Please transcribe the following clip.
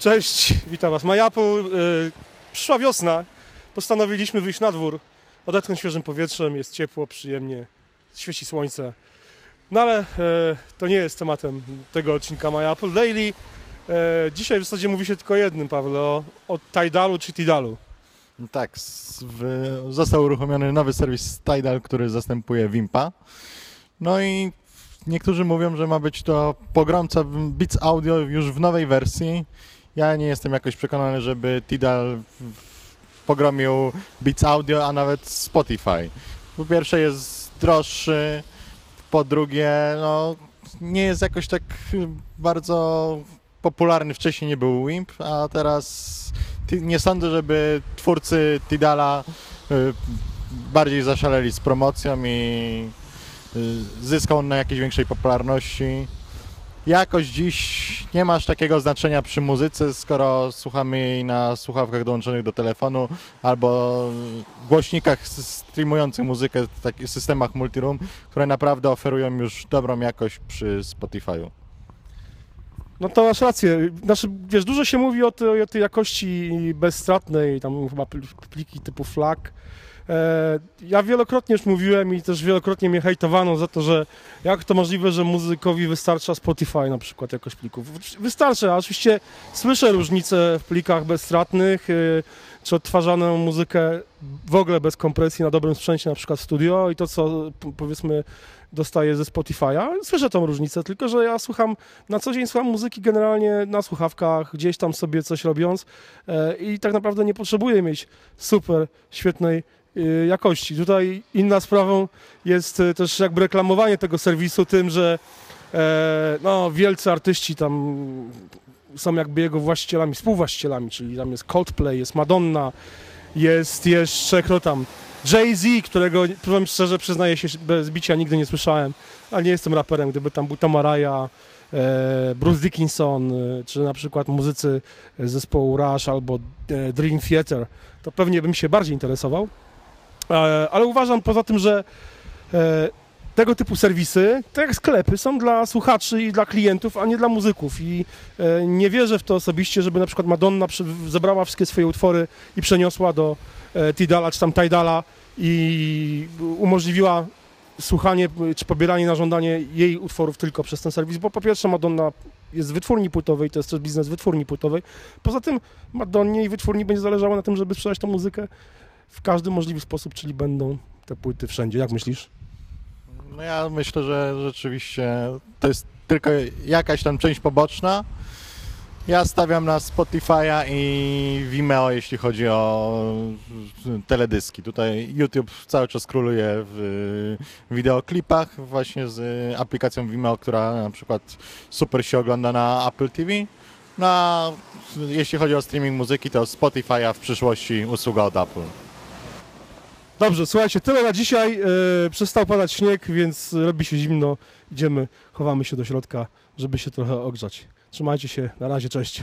Cześć, witam Was. Majapu, y, przyszła wiosna. Postanowiliśmy wyjść na dwór, odetchnąć świeżym powietrzem, jest ciepło, przyjemnie, świeci słońce. No ale e, to nie jest tematem tego odcinka Apple Daily. E, dzisiaj w zasadzie mówi się tylko jednym, Paweł, o, o Tidalu czy Tidalu. No Tak, w, został uruchomiony nowy serwis Tidal, który zastępuje Wimpa. No i niektórzy mówią, że ma być to pogromca Beats Audio już w nowej wersji. Ja nie jestem jakoś przekonany, żeby Tidal pogromił Beats Audio, a nawet Spotify. Po pierwsze jest droższy, po drugie no, nie jest jakoś tak bardzo popularny. Wcześniej nie był Wimp, a teraz nie sądzę, żeby twórcy Tidala y, bardziej zaszaleli z promocją i y, zyskał na jakiejś większej popularności. Jakoś dziś nie ma aż takiego znaczenia przy muzyce, skoro słuchamy jej na słuchawkach dołączonych do telefonu albo głośnikach streamujących muzykę w takich systemach multiroom, które naprawdę oferują już dobrą jakość przy Spotify'u. No to masz rację. Znaczy, wiesz, dużo się mówi o tej, o tej jakości bezstratnej, tam chyba pl- pliki typu FLAC. E, ja wielokrotnie już mówiłem i też wielokrotnie mnie hejtowano za to, że jak to możliwe, że muzykowi wystarcza Spotify na przykład jakość plików. Wystarczy, a oczywiście słyszę różnice w plikach bezstratnych, e, czy odtwarzaną muzykę w ogóle bez kompresji na dobrym sprzęcie, na przykład studio i to, co powiedzmy dostaję ze Spotify'a. Słyszę tą różnicę, tylko że ja słucham na co dzień słucham muzyki generalnie na słuchawkach, gdzieś tam sobie coś robiąc e, i tak naprawdę nie potrzebuję mieć super świetnej jakości. Tutaj inna sprawą jest e, też jakby reklamowanie tego serwisu tym, że e, no, wielcy artyści tam są jakby jego właścicielami, współwłaścicielami, czyli tam jest Coldplay, jest Madonna, jest jeszcze kto tam, Jay-Z, którego powiem szczerze, przyznaję się, bez bicia nigdy nie słyszałem, ale nie jestem raperem, gdyby tam był Tamaraya, e, Bruce Dickinson, e, czy na przykład muzycy zespołu Rush albo Dream Theater, to pewnie bym się bardziej interesował. E, Ale uważam poza tym, że e, tego typu serwisy, tak jak sklepy, są dla słuchaczy i dla klientów, a nie dla muzyków. I e, nie wierzę w to osobiście, żeby na przykład Madonna zebrała wszystkie swoje utwory i przeniosła do Tidala czy tam Tidala i umożliwiła słuchanie czy pobieranie na żądanie jej utworów tylko przez ten serwis, bo po pierwsze Madonna jest wytwórni płytowej, to jest też biznes wytwórni płytowej. Poza tym Madonnie i wytwórni będzie zależało na tym, żeby sprzedać tę muzykę w każdy możliwy sposób, czyli będą te płyty wszędzie. Jak myślisz? No ja myślę, że rzeczywiście to jest tylko jakaś tam część poboczna. Ja stawiam na Spotify'a i Vimeo, jeśli chodzi o teledyski. Tutaj YouTube cały czas króluje w wideoklipach właśnie z aplikacją Vimeo, która na przykład super się ogląda na Apple TV. No, a jeśli chodzi o streaming muzyki, to Spotify'a w przyszłości usługa od Apple. Dobrze, słuchajcie, tyle na dzisiaj. E, przestał padać śnieg, więc robi się zimno. Idziemy, chowamy się do środka, żeby się trochę ogrzać. Trzymajcie się, na razie, cześć.